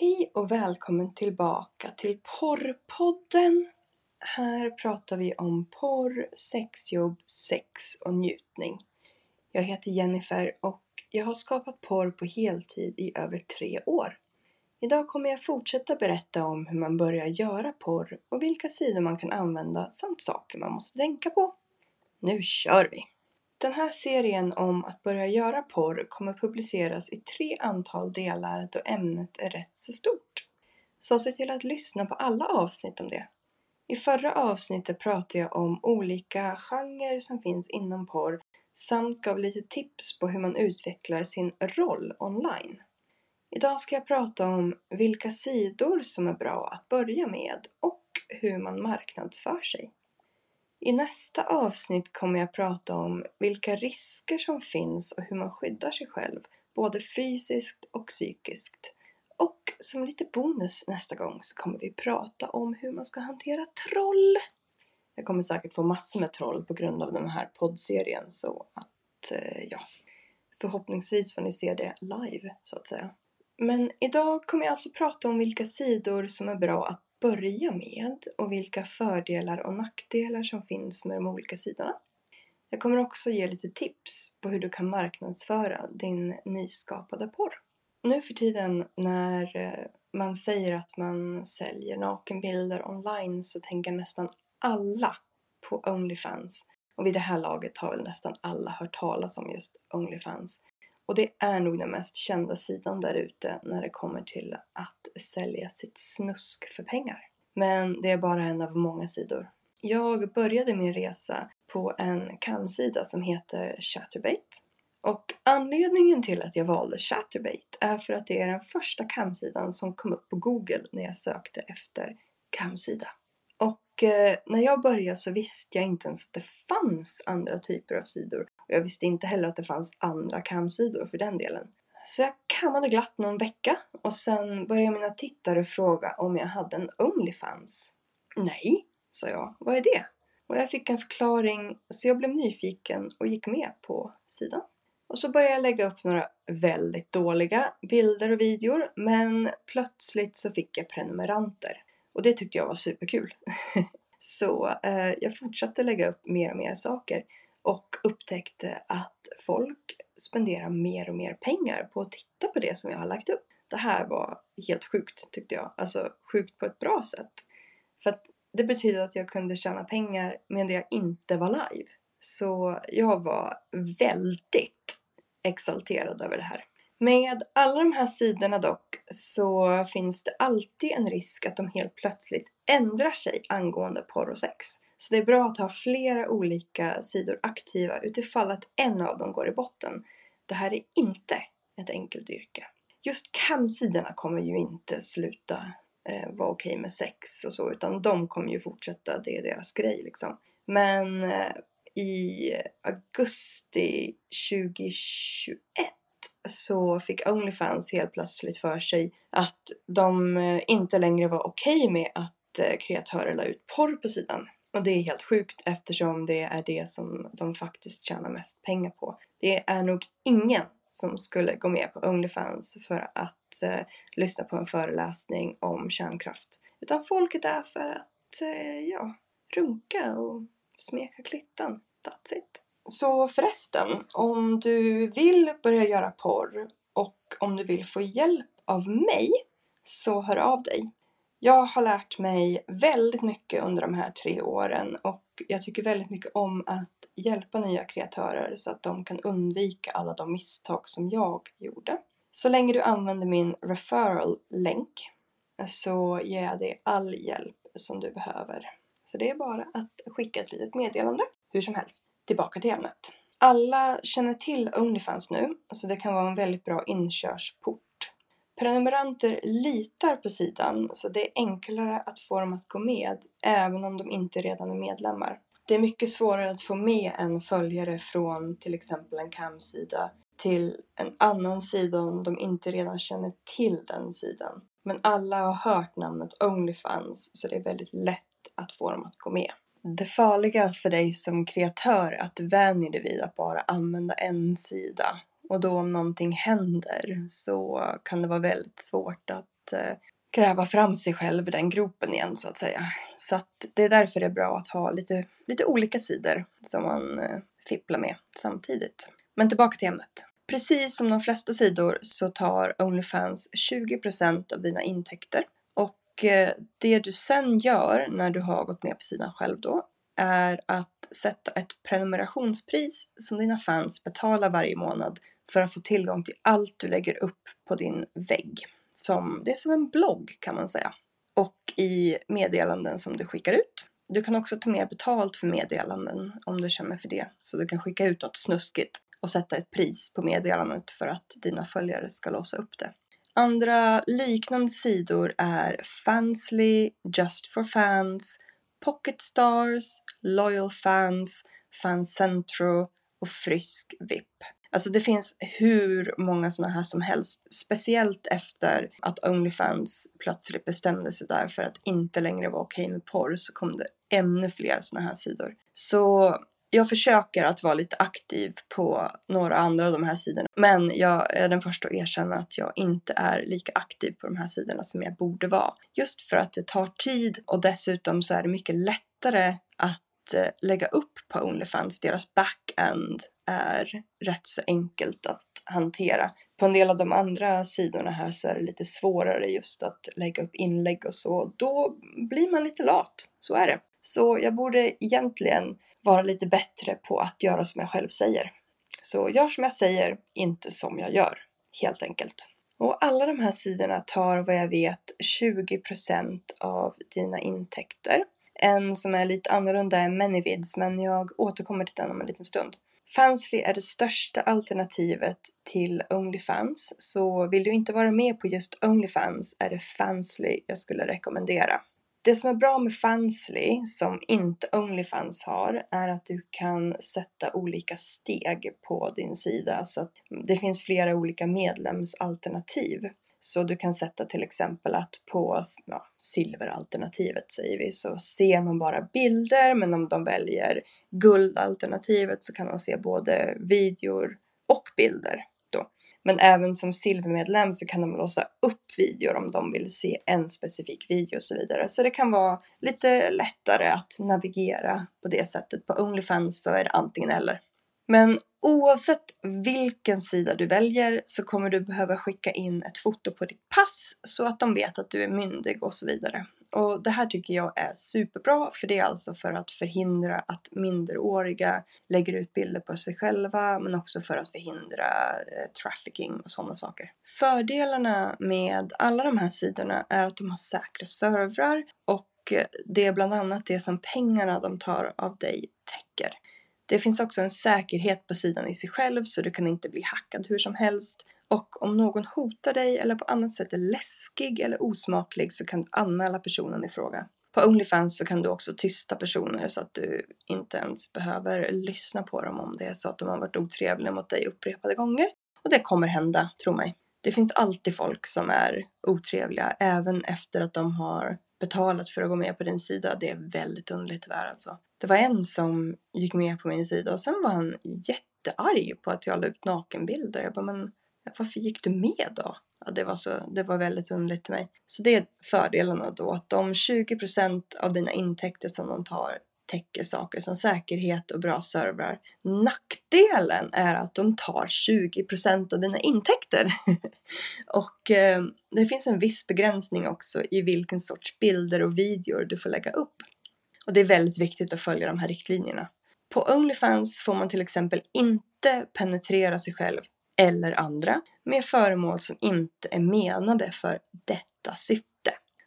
Hej och välkommen tillbaka till Porrpodden! Här pratar vi om porr, sexjobb, sex och njutning. Jag heter Jennifer och jag har skapat porr på heltid i över tre år. Idag kommer jag fortsätta berätta om hur man börjar göra porr och vilka sidor man kan använda samt saker man måste tänka på. Nu kör vi! Den här serien om att börja göra porr kommer publiceras i tre antal delar då ämnet är rätt så stort. Så se till att lyssna på alla avsnitt om det. I förra avsnittet pratade jag om olika genrer som finns inom porr samt gav lite tips på hur man utvecklar sin roll online. Idag ska jag prata om vilka sidor som är bra att börja med och hur man marknadsför sig. I nästa avsnitt kommer jag prata om vilka risker som finns och hur man skyddar sig själv, både fysiskt och psykiskt. Och som lite bonus nästa gång så kommer vi prata om hur man ska hantera troll. Jag kommer säkert få massor med troll på grund av den här poddserien så att, eh, ja, förhoppningsvis får ni se det live så att säga. Men idag kommer jag alltså prata om vilka sidor som är bra att börja med och vilka fördelar och nackdelar som finns med de olika sidorna. Jag kommer också ge lite tips på hur du kan marknadsföra din nyskapade porr. Nu för tiden när eh, man säger att man säljer nakenbilder online så tänker nästan alla på Onlyfans. Och vid det här laget har väl nästan alla hört talas om just Onlyfans. Och det är nog den mest kända sidan där ute när det kommer till att sälja sitt snusk för pengar. Men det är bara en av många sidor. Jag började min resa på en kamsida som heter Chatterbait. Och anledningen till att jag valde Chatterbait är för att det är den första kamsidan som kom upp på Google när jag sökte efter kamsida. Och eh, när jag började så visste jag inte ens att det fanns andra typer av sidor jag visste inte heller att det fanns andra kamsidor för den delen. Så jag kammade glatt någon vecka och sen började mina tittare fråga om jag hade en Onlyfans. Nej, sa jag. Vad är det? Och jag fick en förklaring så jag blev nyfiken och gick med på sidan. Och så började jag lägga upp några väldigt dåliga bilder och videor men plötsligt så fick jag prenumeranter. Och det tyckte jag var superkul. så eh, jag fortsatte lägga upp mer och mer saker och upptäckte att folk spenderar mer och mer pengar på att titta på det som jag har lagt upp. Det här var helt sjukt tyckte jag. Alltså sjukt på ett bra sätt. För att det betyder att jag kunde tjäna pengar medan jag inte var live. Så jag var väldigt exalterad över det här. Med alla de här sidorna dock så finns det alltid en risk att de helt plötsligt ändrar sig angående porr och sex. Så det är bra att ha flera olika sidor aktiva utifall att en av dem går i botten. Det här är inte ett enkelt yrke. Just cam-sidorna kommer ju inte sluta eh, vara okej okay med sex och så utan de kommer ju fortsätta, det är deras grej liksom. Men eh, i augusti 2021 så fick Onlyfans helt plötsligt för sig att de eh, inte längre var okej okay med att Eh, kreatörer la ut porr på sidan. Och det är helt sjukt eftersom det är det som de faktiskt tjänar mest pengar på. Det är nog ingen som skulle gå med på Onlyfans för att eh, lyssna på en föreläsning om kärnkraft. Utan folket är för att, eh, ja, runka och smeka klittan. That's it. Så förresten, om du vill börja göra porr och om du vill få hjälp av mig så hör av dig. Jag har lärt mig väldigt mycket under de här tre åren och jag tycker väldigt mycket om att hjälpa nya kreatörer så att de kan undvika alla de misstag som jag gjorde. Så länge du använder min referral-länk så ger jag dig all hjälp som du behöver. Så det är bara att skicka ett litet meddelande. Hur som helst, tillbaka till ämnet. Alla känner till Onlyfans nu, så det kan vara en väldigt bra inkörsport Prenumeranter litar på sidan så det är enklare att få dem att gå med även om de inte redan är medlemmar. Det är mycket svårare att få med en följare från till exempel en CAM-sida till en annan sida om de inte redan känner till den sidan. Men alla har hört namnet Onlyfans så det är väldigt lätt att få dem att gå med. Det farliga för dig som kreatör är att du vänjer dig vid att bara använda en sida och då om någonting händer så kan det vara väldigt svårt att eh, gräva fram sig själv i den gropen igen så att säga. Så att det är därför det är bra att ha lite, lite olika sidor som man eh, fipplar med samtidigt. Men tillbaka till ämnet. Precis som de flesta sidor så tar Onlyfans 20% av dina intäkter och eh, det du sen gör när du har gått med på sidan själv då är att sätta ett prenumerationspris som dina fans betalar varje månad för att få tillgång till allt du lägger upp på din vägg. Som, det är som en blogg kan man säga. Och i meddelanden som du skickar ut. Du kan också ta mer betalt för meddelanden om du känner för det. Så du kan skicka ut något snuskigt och sätta ett pris på meddelandet för att dina följare ska låsa upp det. Andra liknande sidor är Fansly, Just for Fans, Pocket Stars, Loyal Fans, Fancentro och Frisk VIP. Alltså det finns hur många sådana här som helst. Speciellt efter att Onlyfans plötsligt bestämde sig där för att inte längre vara okej med porr så kom det ännu fler sådana här sidor. Så jag försöker att vara lite aktiv på några andra av de här sidorna. Men jag är den första att erkänna att jag inte är lika aktiv på de här sidorna som jag borde vara. Just för att det tar tid och dessutom så är det mycket lättare att eh, lägga upp på Onlyfans. Deras back-end är rätt så enkelt att hantera. På en del av de andra sidorna här så är det lite svårare just att lägga upp inlägg och så. Då blir man lite lat. Så är det. Så jag borde egentligen vara lite bättre på att göra som jag själv säger. Så gör som jag säger, inte som jag gör. Helt enkelt. Och alla de här sidorna tar vad jag vet 20% av dina intäkter. En som är lite annorlunda är Manyvids, men jag återkommer till den om en liten stund. Fansly är det största alternativet till Onlyfans, så vill du inte vara med på just Onlyfans är det Fansly jag skulle rekommendera. Det som är bra med Fansly, som inte Onlyfans har, är att du kan sätta olika steg på din sida. Så att det finns flera olika medlemsalternativ. Så du kan sätta till exempel att på ja, silveralternativet säger vi så ser man bara bilder men om de väljer guldalternativet så kan man se både videor och bilder. Då. Men även som silvermedlem så kan de låsa upp videor om de vill se en specifik video och så vidare. Så det kan vara lite lättare att navigera på det sättet. På Onlyfans så är det antingen eller. Men oavsett vilken sida du väljer så kommer du behöva skicka in ett foto på ditt pass så att de vet att du är myndig och så vidare. Och det här tycker jag är superbra för det är alltså för att förhindra att minderåriga lägger ut bilder på sig själva men också för att förhindra eh, trafficking och sådana saker. Fördelarna med alla de här sidorna är att de har säkra servrar och eh, det är bland annat det som pengarna de tar av dig täcker. Det finns också en säkerhet på sidan i sig själv så du kan inte bli hackad hur som helst. Och om någon hotar dig eller på annat sätt är läskig eller osmaklig så kan du anmäla personen i fråga. På Onlyfans så kan du också tysta personer så att du inte ens behöver lyssna på dem om det är så att de har varit otrevliga mot dig upprepade gånger. Och det kommer hända, tro mig. Det finns alltid folk som är otrevliga även efter att de har betalat för att gå med på din sida. Det är väldigt underligt det där alltså. Det var en som gick med på min sida och sen var han jättearg på att jag la ut nakenbilder. Jag bara, men varför gick du med då? Ja, det, var så, det var väldigt underligt till mig. Så det är fördelarna då, att de 20% av dina intäkter som de tar täcker saker som säkerhet och bra servrar. Nackdelen är att de tar 20% av dina intäkter. och eh, det finns en viss begränsning också i vilken sorts bilder och videor du får lägga upp. Och det är väldigt viktigt att följa de här riktlinjerna. På Onlyfans får man till exempel inte penetrera sig själv eller andra med föremål som inte är menade för detta syfte.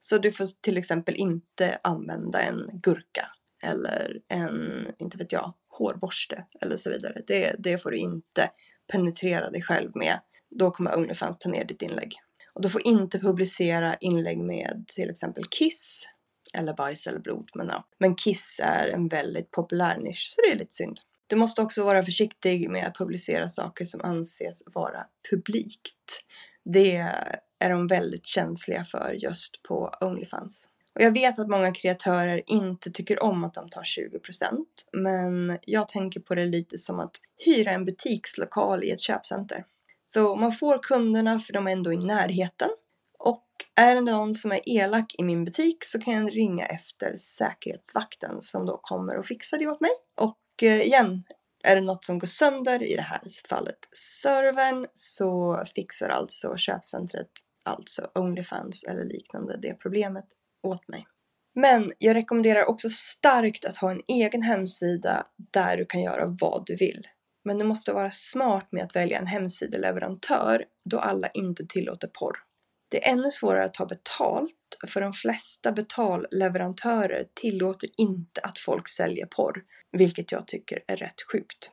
Så du får till exempel inte använda en gurka eller en, inte vet jag, hårborste eller så vidare. Det, det får du inte penetrera dig själv med. Då kommer Onlyfans ta ner ditt inlägg. Och du får inte publicera inlägg med till exempel Kiss eller bajs eller blod. Men, ja. men Kiss är en väldigt populär nisch så det är lite synd. Du måste också vara försiktig med att publicera saker som anses vara publikt. Det är de väldigt känsliga för just på Onlyfans. Och jag vet att många kreatörer inte tycker om att de tar 20% men jag tänker på det lite som att hyra en butikslokal i ett köpcenter. Så man får kunderna för de är ändå i närheten och är det någon som är elak i min butik så kan jag ringa efter säkerhetsvakten som då kommer och fixar det åt mig. Och eh, igen, är det något som går sönder, i det här fallet servern, så fixar alltså köpcentret, alltså Onlyfans eller liknande, det problemet åt mig. Men jag rekommenderar också starkt att ha en egen hemsida där du kan göra vad du vill. Men du måste vara smart med att välja en hemsideleverantör då alla inte tillåter porr. Det är ännu svårare att ta betalt för de flesta betalleverantörer tillåter inte att folk säljer porr, vilket jag tycker är rätt sjukt.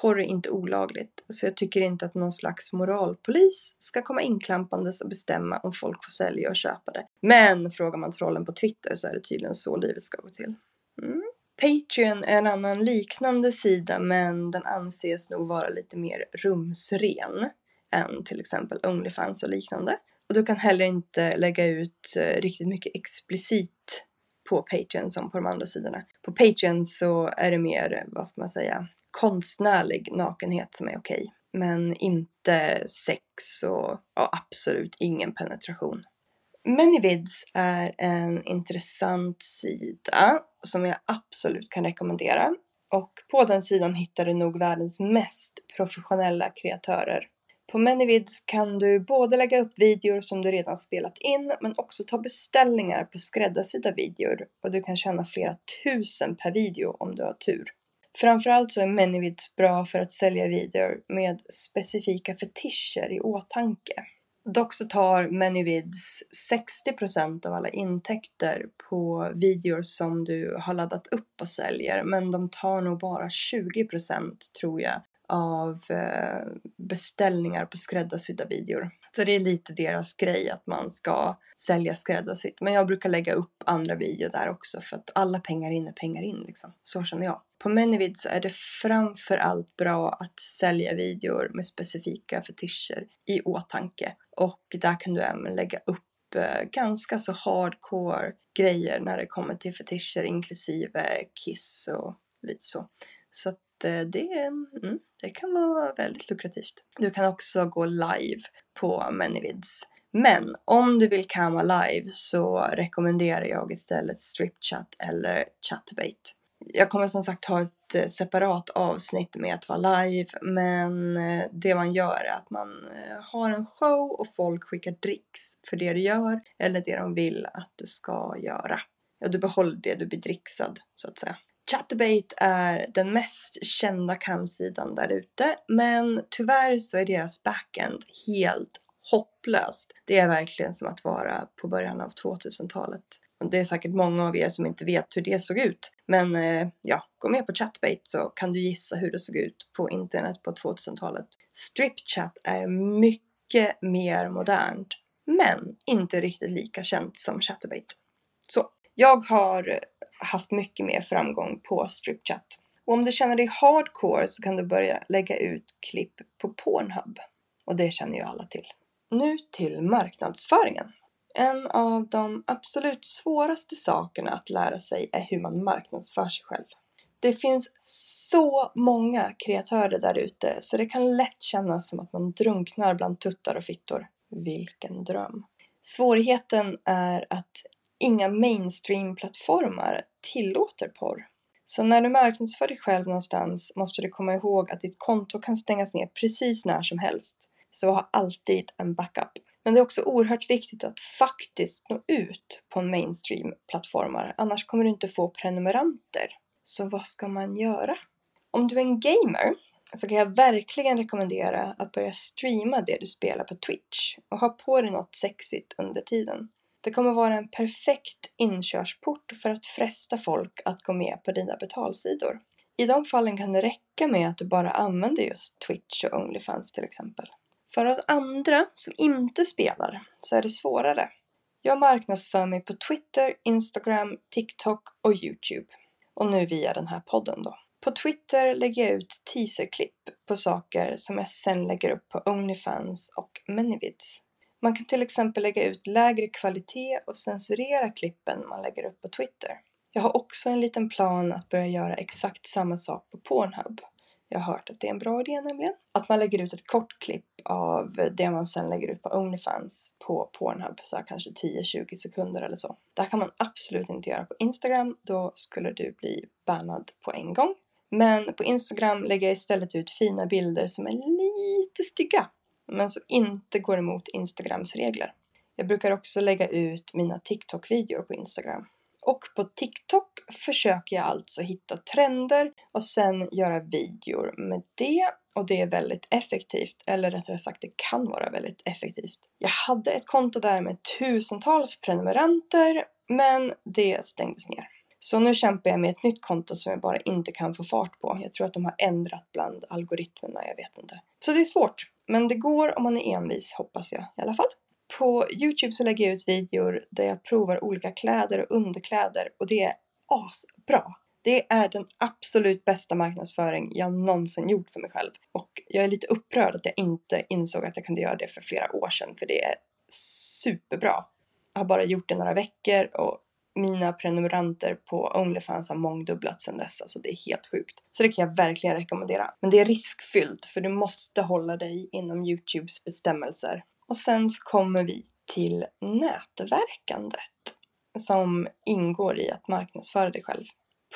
Porr är inte olagligt, så jag tycker inte att någon slags moralpolis ska komma inklampandes och bestämma om folk får sälja och köpa det. Men frågar man trollen på Twitter så är det tydligen så livet ska gå till. Mm. Patreon är en annan liknande sida men den anses nog vara lite mer rumsren än till exempel Onlyfans och liknande. Och du kan heller inte lägga ut eh, riktigt mycket explicit på Patreon som på de andra sidorna. På Patreon så är det mer, vad ska man säga, konstnärlig nakenhet som är okej. Okay. Men inte sex och, och absolut ingen penetration. Manyvids är en intressant sida som jag absolut kan rekommendera. Och på den sidan hittar du nog världens mest professionella kreatörer. På Manyvids kan du både lägga upp videor som du redan spelat in men också ta beställningar på skräddarsydda videor och du kan tjäna flera tusen per video om du har tur. Framförallt så är Manyvids bra för att sälja videor med specifika fetischer i åtanke. Dock så tar Manyvids 60% av alla intäkter på videor som du har laddat upp och säljer men de tar nog bara 20% tror jag av eh, beställningar på skräddarsydda videor. Så det är lite deras grej att man ska sälja skräddarsytt. Men jag brukar lägga upp andra videor där också för att alla pengar in är pengar in liksom. Så känner jag. På Manyvid så är det framför allt bra att sälja videor med specifika fetischer i åtanke. Och där kan du även lägga upp eh, ganska så hardcore grejer när det kommer till fetischer inklusive kiss och lite så. Så att Eh, det, mm, det kan vara väldigt lukrativt. Du kan också gå live på Manyvids. Men om du vill kamma live så rekommenderar jag istället stripchat eller chatbait jag kommer som sagt ha ett eh, separat avsnitt med att vara live men eh, det man gör är att man har en show och folk skickar dricks för det du gör eller det de vill att du ska göra. Ja, du behåller det du blir dricksad så att säga. Chatterbait är den mest kända kamsidan där ute men tyvärr så är deras backend helt hopplöst. Det är verkligen som att vara på början av 2000-talet. Det är säkert många av er som inte vet hur det såg ut. Men eh, ja, gå med på Chatbait så kan du gissa hur det såg ut på internet på 2000-talet. Stripchat är mycket mer modernt, men inte riktigt lika känt som Chatterbait. Så, jag har haft mycket mer framgång på Stripchat. Och om du känner dig hardcore så kan du börja lägga ut klipp på Pornhub. Och det känner ju alla till. Nu till marknadsföringen. En av de absolut svåraste sakerna att lära sig är hur man marknadsför sig själv. Det finns så många kreatörer där ute så det kan lätt kännas som att man drunknar bland tuttar och fittor. Vilken dröm! Svårigheten är att inga mainstream-plattformar tillåter porr. Så när du marknadsför dig själv någonstans måste du komma ihåg att ditt konto kan stängas ner precis när som helst. Så ha alltid en backup. Men det är också oerhört viktigt att faktiskt nå ut på mainstream-plattformar. Annars kommer du inte få prenumeranter. Så vad ska man göra? Om du är en gamer så kan jag verkligen rekommendera att börja streama det du spelar på Twitch och ha på dig något sexigt under tiden. Det kommer vara en perfekt inkörsport för att fresta folk att gå med på dina betalsidor. I de fallen kan det räcka med att du bara använder just Twitch och Onlyfans till exempel. För oss andra som inte spelar så är det svårare. Jag marknadsför mig på Twitter, Instagram, TikTok och Youtube. Och nu via den här podden då. På Twitter lägger jag ut teaserklipp på saker som jag sen lägger upp på Onlyfans och Manyvids. Man kan till exempel lägga ut lägre kvalitet och censurera klippen man lägger upp på Twitter. Jag har också en liten plan att börja göra exakt samma sak på Pornhub. Jag har hört att det är en bra idé nämligen. Att man lägger ut ett kort klipp av det man sen lägger ut på Onlyfans på Pornhub, så kanske 10-20 sekunder eller så. Det här kan man absolut inte göra på Instagram, då skulle du bli bannad på en gång. Men på Instagram lägger jag istället ut fina bilder som är lite stygga, men som inte går emot Instagrams regler. Jag brukar också lägga ut mina TikTok-videor på Instagram. Och på TikTok försöker jag alltså hitta trender och sen göra videor med det. Och det är väldigt effektivt, eller rättare sagt det kan vara väldigt effektivt. Jag hade ett konto där med tusentals prenumeranter, men det stängdes ner. Så nu kämpar jag med ett nytt konto som jag bara inte kan få fart på. Jag tror att de har ändrat bland algoritmerna, jag vet inte. Så det är svårt. Men det går om man är envis, hoppas jag i alla fall. På Youtube så lägger jag ut videor där jag provar olika kläder och underkläder och det är asbra. Det är den absolut bästa marknadsföring jag någonsin gjort för mig själv. Och jag är lite upprörd att jag inte insåg att jag kunde göra det för flera år sedan, för det är superbra. Jag har bara gjort det några veckor och mina prenumeranter på Onlyfans har mångdubblats sedan dess. Alltså det är helt sjukt. Så det kan jag verkligen rekommendera. Men det är riskfyllt för du måste hålla dig inom Youtubes bestämmelser. Och sen så kommer vi till nätverkandet som ingår i att marknadsföra dig själv.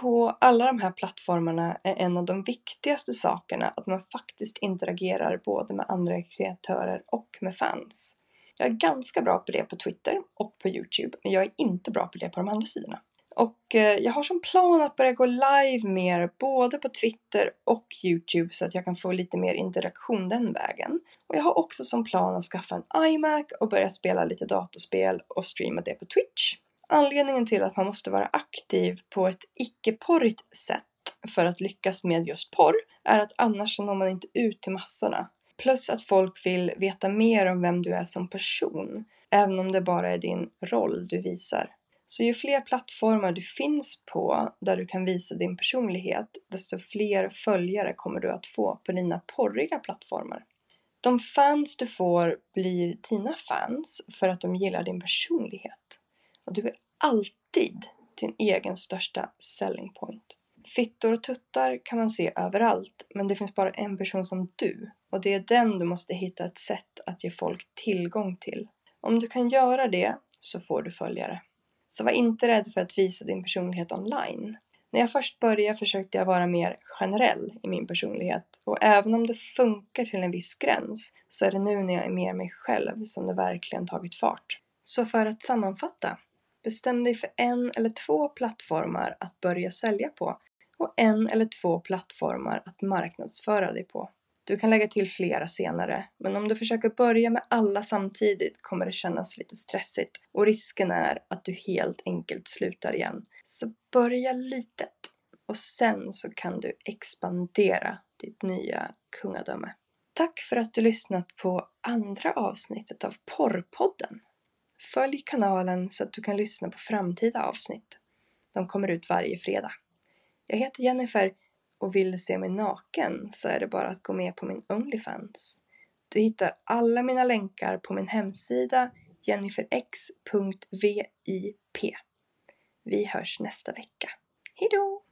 På alla de här plattformarna är en av de viktigaste sakerna att man faktiskt interagerar både med andra kreatörer och med fans. Jag är ganska bra på det på Twitter och på Youtube, men jag är inte bra på det på de andra sidorna. Och eh, jag har som plan att börja gå live mer både på Twitter och Youtube så att jag kan få lite mer interaktion den vägen. Och jag har också som plan att skaffa en iMac och börja spela lite datorspel och streama det på Twitch. Anledningen till att man måste vara aktiv på ett icke-porrigt sätt för att lyckas med just porr är att annars så når man inte ut till massorna. Plus att folk vill veta mer om vem du är som person, även om det bara är din roll du visar. Så ju fler plattformar du finns på där du kan visa din personlighet, desto fler följare kommer du att få på dina porriga plattformar. De fans du får blir dina fans för att de gillar din personlighet. Och du är alltid din egen största selling point. Fittor och tuttar kan man se överallt, men det finns bara en person som du. Och det är den du måste hitta ett sätt att ge folk tillgång till. Om du kan göra det så får du följare. Så var inte rädd för att visa din personlighet online. När jag först började försökte jag vara mer generell i min personlighet och även om det funkar till en viss gräns så är det nu när jag är mer mig själv som det verkligen tagit fart. Så för att sammanfatta. Bestäm dig för en eller två plattformar att börja sälja på och en eller två plattformar att marknadsföra dig på. Du kan lägga till flera senare, men om du försöker börja med alla samtidigt kommer det kännas lite stressigt och risken är att du helt enkelt slutar igen. Så börja litet och sen så kan du expandera ditt nya kungadöme. Tack för att du lyssnat på andra avsnittet av Porrpodden. Följ kanalen så att du kan lyssna på framtida avsnitt. De kommer ut varje fredag. Jag heter Jennifer och vill du se mig naken så är det bara att gå med på min Onlyfans. Du hittar alla mina länkar på min hemsida jenniferx.vip. Vi hörs nästa vecka. Hejdå!